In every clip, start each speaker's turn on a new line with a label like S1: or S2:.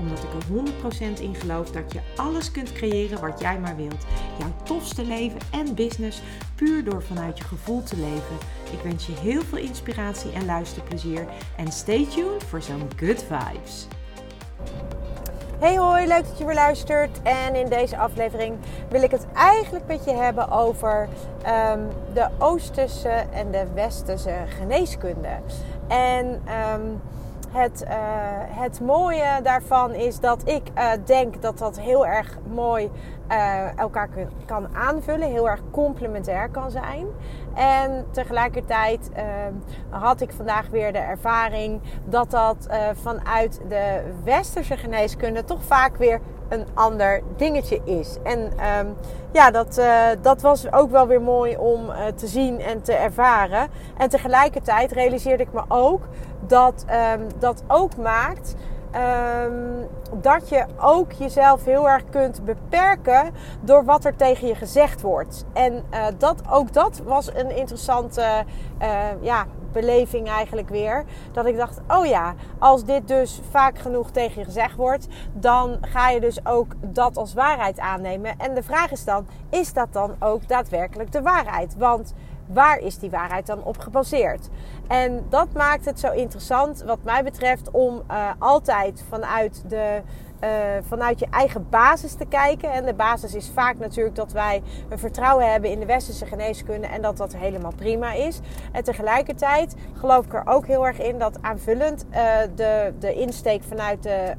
S1: Omdat ik er 100% in geloof dat je alles kunt creëren wat jij maar wilt. Jouw tofste leven en business puur door vanuit je gevoel te leven. Ik wens je heel veel inspiratie en luisterplezier. En stay tuned voor zo'n good vibes.
S2: Hey hoi, leuk dat je weer luistert. En in deze aflevering wil ik het eigenlijk met je hebben over um, de Oosterse en de Westerse geneeskunde. En um, het, uh, het mooie daarvan is dat ik uh, denk dat dat heel erg mooi uh, elkaar kan aanvullen, heel erg complementair kan zijn. En tegelijkertijd had ik vandaag weer de ervaring dat dat vanuit de westerse geneeskunde toch vaak weer een ander dingetje is. En um, ja, dat, dat was ook wel weer mooi om te zien en te ervaren. En tegelijkertijd realiseerde ik me ook dat um, dat ook maakt um, dat je ook jezelf heel erg kunt beperken door wat er tegen je gezegd wordt. En uh, dat, ook dat was een interessante ja, beleving eigenlijk weer. Dat ik dacht, oh ja, als dit dus vaak genoeg tegen je gezegd wordt, dan ga je dus ook dat als waarheid aannemen. En de vraag is dan, is dat dan ook daadwerkelijk de waarheid? Want waar is die waarheid dan op gebaseerd? En dat maakt het zo interessant, wat mij betreft, om uh, altijd vanuit de uh, vanuit je eigen basis te kijken. En de basis is vaak natuurlijk dat wij een vertrouwen hebben in de westerse geneeskunde en dat dat helemaal prima is. En tegelijkertijd geloof ik er ook heel erg in dat aanvullend uh, de, de insteek vanuit de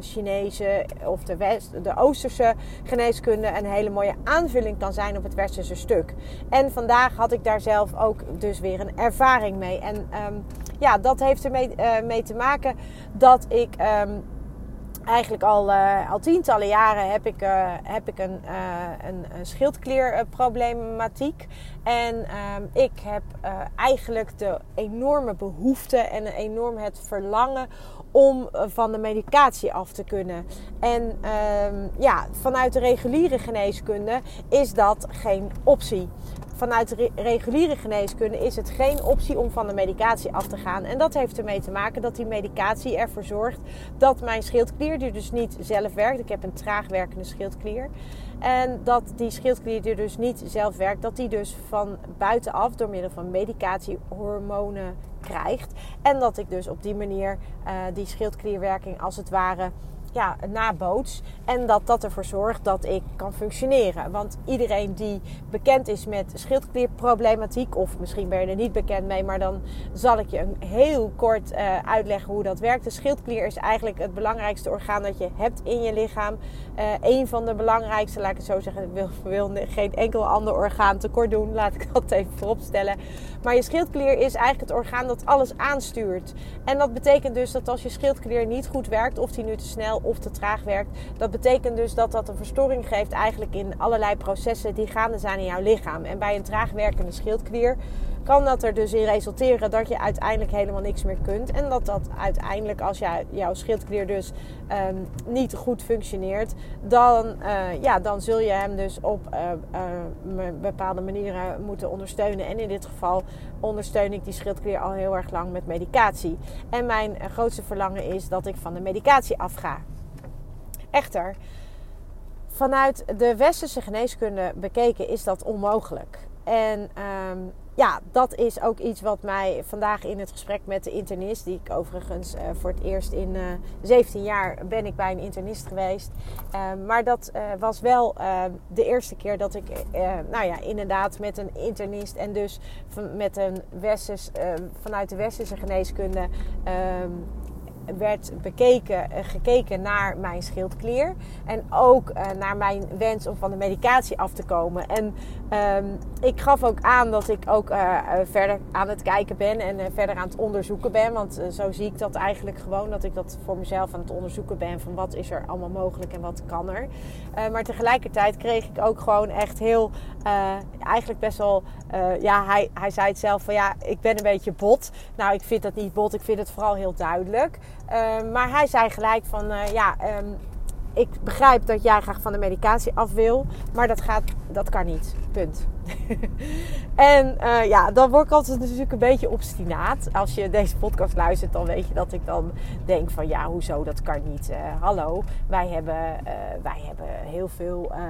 S2: Chinese of de, West, de Oosterse geneeskunde een hele mooie aanvulling kan zijn op het Westerse stuk. En vandaag had ik daar zelf ook dus weer een ervaring mee. En um, ja, dat heeft ermee uh, mee te maken dat ik. Um, eigenlijk al, uh, al tientallen jaren heb ik, uh, heb ik een, uh, een, een schildklierproblematiek. En ehm, ik heb eigenlijk de enorme behoefte en enorm het verlangen om van de medicatie af te kunnen. En um, ja, vanuit de reguliere geneeskunde is dat geen optie vanuit reguliere geneeskunde is het geen optie om van de medicatie af te gaan. En dat heeft ermee te maken dat die medicatie ervoor zorgt dat mijn schildklier, die dus niet zelf werkt, ik heb een traag werkende schildklier. En dat die schildklier dus niet zelf werkt, dat die dus van buitenaf door middel van medicatie hormonen krijgt. En dat ik dus op die manier uh, die schildklierwerking als het ware ja, naboots. En dat dat ervoor zorgt dat ik kan functioneren. Want iedereen die bekend is met schildklierproblematiek, of misschien ben je er niet bekend mee, maar dan zal ik je een heel kort uh, uitleggen hoe dat werkt. De schildklier is eigenlijk het belangrijkste orgaan dat je hebt in je lichaam. Uh, een van de belangrijkste, laat ik het zo zeggen. Ik wil, wil geen enkel ander orgaan tekort doen, laat ik dat even vooropstellen. Maar je schildklier is eigenlijk het orgaan dat alles aanstuurt. En dat betekent dus dat als je schildklier niet goed werkt, of die nu te snel of te traag werkt. Dat betekent dus dat dat een verstoring geeft eigenlijk in allerlei processen die gaande zijn in jouw lichaam. En bij een traag werkende schildklier kan dat er dus in resulteren dat je uiteindelijk helemaal niks meer kunt. En dat dat uiteindelijk, als jij, jouw schildklier dus um, niet goed functioneert, dan, uh, ja, dan zul je hem dus op uh, uh, bepaalde manieren moeten ondersteunen. En in dit geval ondersteun ik die schildklier al heel erg lang met medicatie. En mijn grootste verlangen is dat ik van de medicatie afga. Echter, vanuit de westerse geneeskunde bekeken is dat onmogelijk. En um, ja, dat is ook iets wat mij vandaag in het gesprek met de internist, die ik overigens uh, voor het eerst in uh, eh, 17 jaar ben ik bij een internist geweest. Uh, maar dat eh, was wel de eerste keer dat ik, nou ja, inderdaad met een internist en dus met een westers, vanuit de westerse geneeskunde ehm, werd bekeken, gekeken naar mijn schildklier. En ook naar mijn wens om van de medicatie af te komen. En ehm, ik gaf ook aan dat ik ook verder aan het kijken ben en verder aan het onderzoeken ben. Want zo zie ik dat eigenlijk gewoon. Dat ik dat voor mezelf aan het onderzoeken ben. Van wat is er allemaal mogelijk en wat kan er. maar tegelijkertijd kreeg ik ook gewoon echt heel, eigenlijk best wel, ja, hij, hij zei het zelf van ja, ik ben een beetje bot. Nou, ik vind dat niet bot, ik vind het vooral heel duidelijk. Ehm, maar hij zei gelijk van uh, ja, um, ik begrijp dat jij graag van de medicatie af wil, maar dat, gaat, dat kan niet. Punt. en uh, ja, dan word ik altijd natuurlijk een beetje obstinaat. Als je deze podcast luistert, dan weet je dat ik dan denk van ja, hoezo, dat kan niet. Uh, hallo, wij hebben, wij hebben heel veel eh,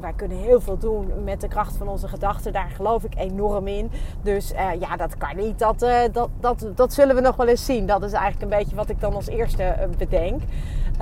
S2: wij kunnen heel veel doen met de kracht van onze gedachten. Daar geloof ik enorm in. Dus uh, ja, dat kan niet. Dat, uh, dat, dat, dat zullen we nog wel eens zien. Dat is eigenlijk een beetje wat ik dan als eerste bedenk.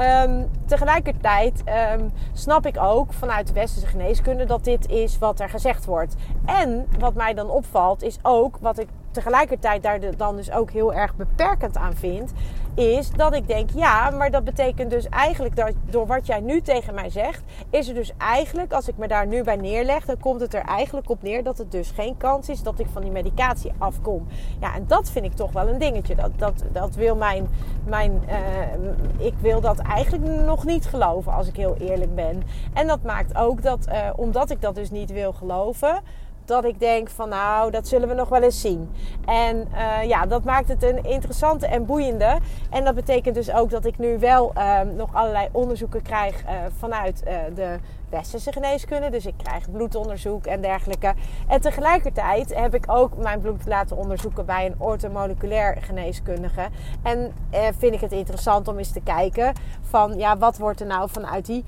S2: Um, tegelijkertijd um, snap ik ook vanuit de westerse geneeskunde dat dit is wat er gezegd wordt. En wat mij dan opvalt is ook wat ik tegelijkertijd daar dan dus ook heel erg beperkend aan vind, is dat ik denk, ja, maar dat betekent dus eigenlijk dat door wat jij nu tegen mij zegt, is er dus eigenlijk, als ik me daar nu bij neerleg, dan komt het er eigenlijk op neer dat het dus geen kans is dat ik van die medicatie afkom. Ja, en dat vind ik toch wel een dingetje. Dat, dat, dat wil mijn, mijn uh, ik wil dat eigenlijk nog niet geloven, als ik heel eerlijk ben. En dat maakt ook dat, uh, omdat ik dat dus niet wil geloven, dat ik denk van nou, dat zullen we nog wel eens zien. En uh, ja, dat maakt het een interessante en boeiende. En dat betekent dus ook dat ik nu wel uh, nog allerlei onderzoeken krijg uh, vanuit de westerse geneeskunde. Dus ik krijg bloedonderzoek en dergelijke. En tegelijkertijd heb ik ook mijn bloed laten onderzoeken bij een ortomoleculair geneeskundige. En vind ik het interessant om eens te kijken van ja, wat wordt er nou vanuit die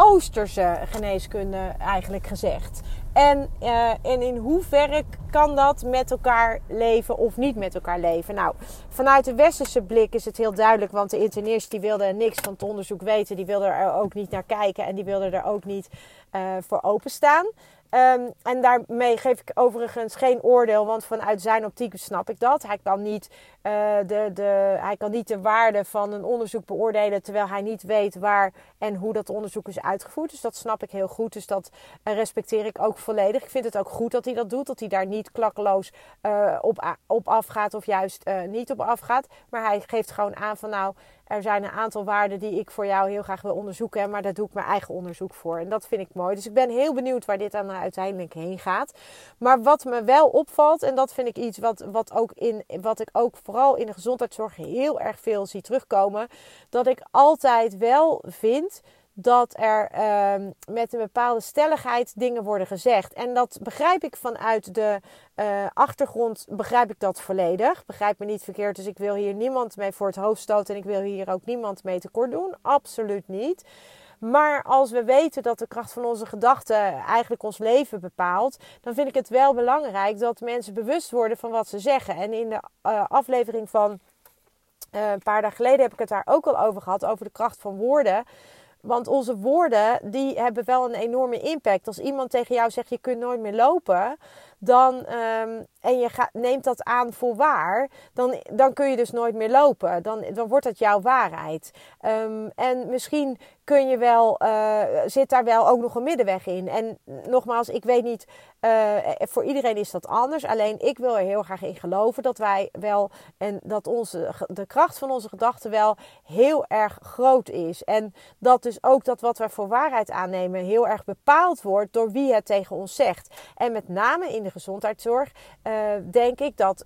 S2: Oosterse geneeskunde eigenlijk gezegd. En, uh, en in hoeverre kan dat met elkaar leven of niet met elkaar leven? Nou, vanuit de westerse blik is het heel duidelijk, want de internist die wilde niks van het onderzoek weten, die wilde er ook niet naar kijken en die wilde er ook niet uh, voor openstaan. Um, en daarmee geef ik overigens geen oordeel, want vanuit zijn optiek snap ik dat. Hij kan, niet, uh, de, de, hij kan niet de waarde van een onderzoek beoordelen terwijl hij niet weet waar en hoe dat onderzoek is uitgevoerd. Dus dat snap ik heel goed. Dus dat uh, respecteer ik ook volledig. Ik vind het ook goed dat hij dat doet, dat hij daar niet klakkeloos uh, op, op afgaat of juist niet op afgaat. Maar hij geeft gewoon aan van nou, er zijn een aantal waarden die ik voor jou heel graag wil onderzoeken. Maar daar doe ik mijn eigen onderzoek voor. En dat vind ik mooi. Dus ik ben heel benieuwd waar dit dan uiteindelijk heen gaat. Maar wat me wel opvalt, en dat vind ik iets wat, wat, ook in, wat ik ook vooral in de gezondheidszorg heel erg veel zie terugkomen. Dat ik altijd wel vind dat er uh, met een bepaalde stelligheid dingen worden gezegd. En dat begrijp ik vanuit de uh, achtergrond, begrijp ik dat volledig. Begrijp me niet verkeerd, dus ik wil hier niemand mee voor het hoofd stoten en ik wil hier ook niemand mee tekort doen. Absoluut niet. Maar als we weten dat de kracht van onze gedachten eigenlijk ons leven bepaalt, dan vind ik het wel belangrijk dat mensen bewust worden van wat ze zeggen. En in de uh, aflevering van uh, een paar dagen geleden heb ik het daar ook al over gehad, over de kracht van woorden. Want onze woorden, die hebben wel een enorme impact. Als iemand tegen jou zegt, je kunt nooit meer lopen, dan, um, en je neemt dat aan voor waar, dan, dan kun je dus nooit meer lopen. Dan, dan wordt dat jouw waarheid. Um, en misschien kun je wel, uh, zit daar wel ook nog een middenweg in. En nogmaals, ik weet niet, uh, voor iedereen is dat anders. Alleen ik wil er heel graag in geloven dat wij wel, en dat onze, de kracht van onze gedachten wel heel erg groot is. En dat dus ook dat wat wij voor waarheid aannemen heel erg bepaald wordt door wie het tegen ons zegt. En met name in de gezondheidszorg uh, denk ik dat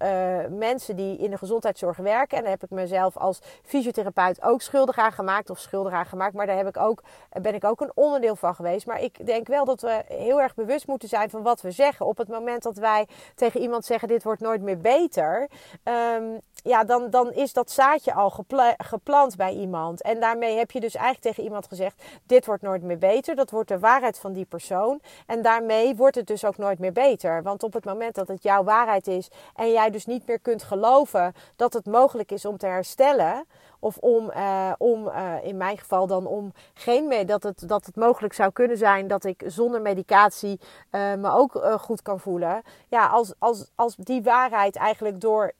S2: mensen die in de gezondheidszorg werken, en daar heb ik mezelf als fysiotherapeut ook schuldig aan gemaakt, of schuldig aan gemaakt, maar daar heb ik ook, ben ik ook een onderdeel van geweest. Maar ik denk wel dat we heel erg bewust moeten zijn van wat we zeggen. Op het moment dat wij tegen iemand zeggen: Dit wordt nooit meer beter. Um, ja, dan, dan is dat zaadje al gepla geplant bij iemand. En daarmee heb je dus eigenlijk tegen iemand gezegd: Dit wordt nooit meer beter. Dat wordt de waarheid van die persoon. En daarmee wordt het dus ook nooit meer beter. Want op het moment dat het jouw waarheid is en jij dus niet meer kunt geloven dat het mogelijk is om te herstellen of om, uh, om uh, in mijn geval dan om geen dat het, dat het mogelijk zou kunnen zijn dat ik zonder medicatie uh, me ook goed kan voelen. Ja, als, als, als die waarheid eigenlijk door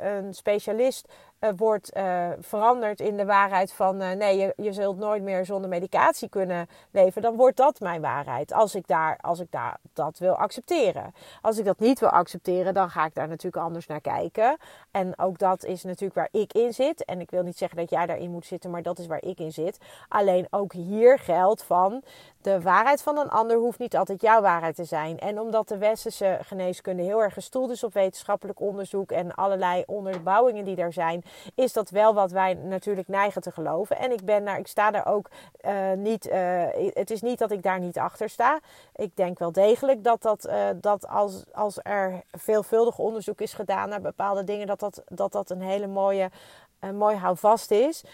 S2: een specialist uh, wordt uh, veranderd in de waarheid van nee, je, je zult nooit meer zonder medicatie kunnen leven, dan wordt dat mijn waarheid. Als ik, daar, als ik daar dat wil accepteren. Als ik dat niet wil accepteren, dan ga ik daar natuurlijk anders naar kijken. En ook dat is natuurlijk waar ik in zit. En ik wil niet zeggen dat jij daarin moet zitten, maar dat is waar ik in zit. Alleen ook hier geldt van de waarheid van een ander hoeft niet altijd jouw waarheid te zijn. En omdat de westerse geneeskunde heel erg gestoeld is op wetenschappelijk onderzoek en allerlei onderbouwingen die er zijn, is dat wel wat wij natuurlijk neigen te geloven. En ik ben daar, ik sta daar ook uh, niet. Uh, het is niet dat ik daar niet achter sta. Ik denk wel degelijk dat, dat, uh, dat als, als er veelvuldig onderzoek is gedaan naar bepaalde dingen, dat dat, dat, dat een hele mooie mooi houvast is.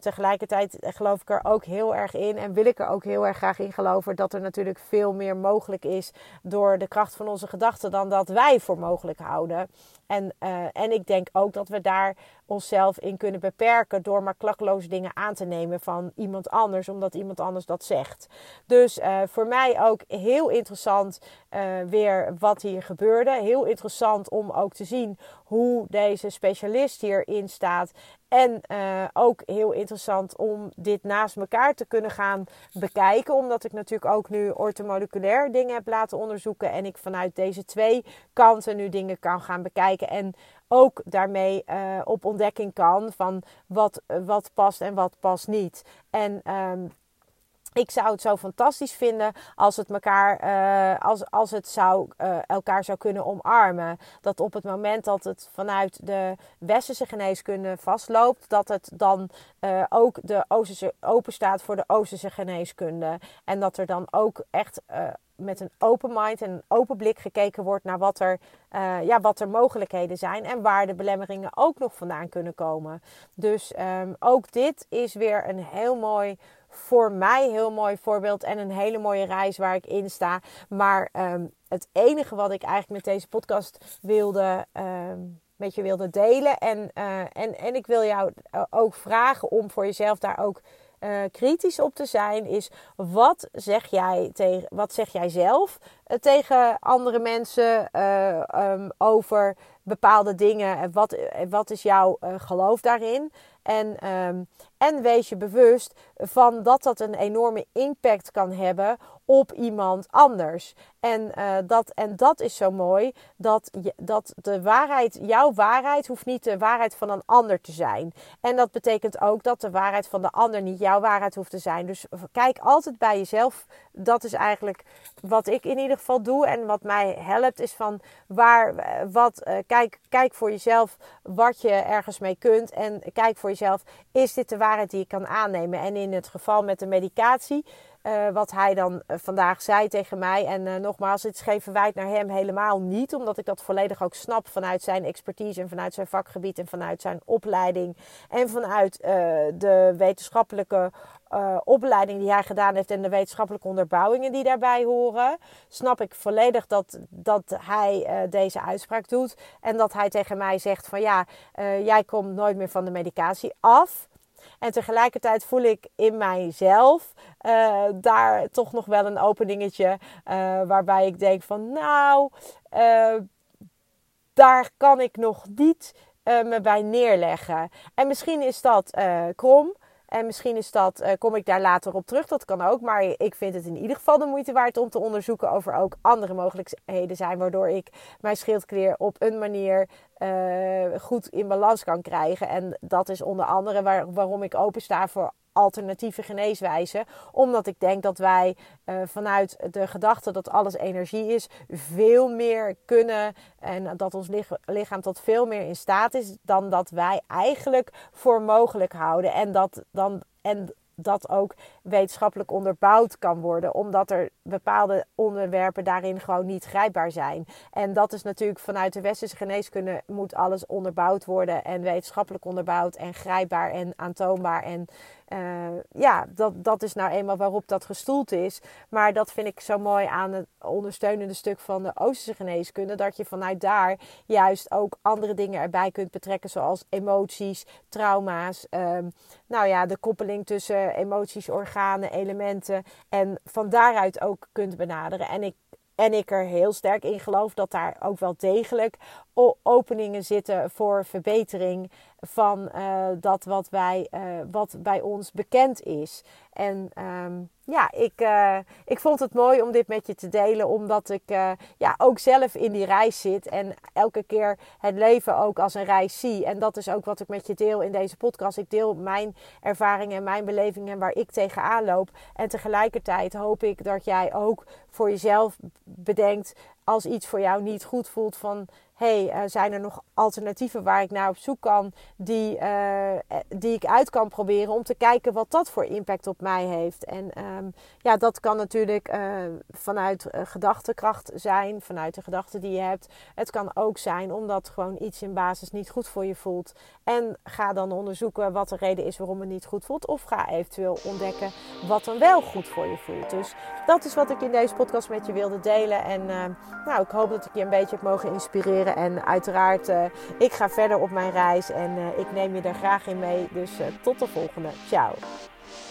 S2: Tegelijkertijd geloof ik er ook heel erg in en wil ik er ook heel erg graag in geloven dat er natuurlijk veel meer mogelijk is door de kracht van onze gedachten dan dat wij voor mogelijk houden. En, en ik denk ook dat we daar onszelf in kunnen beperken door maar klakkeloos dingen aan te nemen van iemand anders, omdat iemand anders dat zegt. Dus uh, voor mij ook heel interessant uh, weer wat hier gebeurde. Heel interessant om ook te zien hoe deze specialist hierin staat. En uh, ook heel interessant om dit naast elkaar te kunnen gaan bekijken. Omdat ik natuurlijk ook nu ortomoleculair dingen heb laten onderzoeken. En ik vanuit deze twee kanten nu dingen kan gaan bekijken. En ook daarmee uh, op ontdekking kan van wat, wat past en wat past niet. En um, ik zou het zo fantastisch vinden als het elkaar, uh, als, als het zou, uh, elkaar zou kunnen omarmen. Dat op het moment dat het vanuit de westerse geneeskunde vastloopt, dat het dan uh, ook de Oosterse open staat voor de Oosterse geneeskunde. En dat er dan ook echt met een open mind en een open blik gekeken wordt naar wat er, ja, wat er mogelijkheden zijn en waar de belemmeringen ook nog vandaan kunnen komen. Dus um, ook dit is weer een heel mooi, voor mij heel mooi voorbeeld en een hele mooie reis waar ik in sta. Maar um, het enige wat ik eigenlijk met deze podcast wilde. Um, met je wilde delen. En, uh, en, en ik wil jou ook vragen om voor jezelf daar ook uh, kritisch op te zijn, is wat zeg jij, tegen, wat zeg jij zelf tegen andere mensen um, over bepaalde dingen? Wat, wat is jouw geloof daarin? En, um, en wees je bewust van dat dat een enorme impact kan hebben op iemand anders. En, uh, dat, en dat is zo mooi, dat, je, dat de waarheid, jouw waarheid hoeft niet de waarheid van een ander te zijn. En dat betekent ook dat de waarheid van de ander niet jouw waarheid hoeft te zijn. Dus kijk altijd bij jezelf. Dat is eigenlijk wat ik in ieder geval doe. En wat mij helpt is van waar, wat, uh, kijk, kijk voor jezelf wat je ergens mee kunt. En kijk voor jezelf, is dit de waarheid die ik kan aannemen? En in het geval met de medicatie uh, wat hij dan uh, vandaag zei tegen mij. En uh, nogmaals, het is geen verwijt naar hem helemaal niet. Omdat ik dat volledig ook snap vanuit zijn expertise en vanuit zijn vakgebied en vanuit zijn opleiding. En vanuit de wetenschappelijke opleiding die hij gedaan heeft en de wetenschappelijke onderbouwingen die daarbij horen. Snap ik volledig dat, dat hij deze uitspraak doet. En dat hij tegen mij zegt van ja, jij komt nooit meer van de medicatie af. En tegelijkertijd voel ik in mijzelf uh, daar toch nog wel een openingetje. Uh, waarbij ik denk van nou, uh, daar kan ik nog niet me bij neerleggen. En misschien is dat krom. En misschien is dat, uh, kom ik daar later op terug, dat kan ook. Maar ik vind het in ieder geval de moeite waard om te onderzoeken of er ook andere mogelijkheden zijn. Waardoor ik mijn schildklier op een manier uh, goed in balans kan krijgen. En dat is onder andere waar, waarom ik opensta voor alternatieve geneeswijzen. Omdat ik denk dat wij uh, vanuit de gedachte dat alles energie is, veel meer kunnen en dat ons lichaam tot veel meer in staat is dan dat wij eigenlijk voor mogelijk houden. En dat dan. En dat ook wetenschappelijk onderbouwd kan worden, omdat er bepaalde onderwerpen daarin gewoon niet grijpbaar zijn. En dat is natuurlijk vanuit de westerse geneeskunde moet alles onderbouwd worden en wetenschappelijk onderbouwd en grijpbaar en aantoonbaar en uh, ja, dat, dat is nou eenmaal waarop dat gestoeld is. Maar dat vind ik zo mooi aan het ondersteunende stuk van de Oosterse geneeskunde. Dat je vanuit daar juist ook andere dingen erbij kunt betrekken. Zoals emoties, trauma's. Um, nou ja, de koppeling tussen emoties, organen, elementen. En van daaruit ook kunt benaderen. En ik en ik er heel sterk in geloof dat daar ook wel degelijk openingen zitten voor verbetering. Van dat wat, wij, wat bij ons bekend is. En ehm, ja, ik, uh, ik vond het mooi om dit met je te delen, omdat ik ja, ook zelf in die reis zit en elke keer het leven ook als een reis zie. En dat is ook wat ik met je deel in deze podcast. Ik deel mijn ervaringen en mijn belevingen waar ik tegenaan loop. En tegelijkertijd hoop ik dat jij ook voor jezelf bedenkt als iets voor jou niet goed voelt van hey, uh, zijn er nog alternatieven waar ik naar op zoek kan, die, uh, die ik uit kan proberen om te kijken wat dat voor impact op mij heeft. En um, ja, dat kan natuurlijk vanuit gedachtekracht zijn, vanuit de gedachten die je hebt. Het kan ook zijn omdat gewoon iets in basis niet goed voor je voelt. En ga dan onderzoeken wat de reden is waarom het niet goed voelt. Of ga eventueel ontdekken wat dan wel goed voor je voelt. Dus dat is wat ik in deze podcast met je wilde delen. En nou, ik hoop dat ik je een beetje heb mogen inspireren en uiteraard, uh, ik ga verder op mijn reis en uh, ik neem je er graag in mee. Dus uh, tot de volgende. Ciao.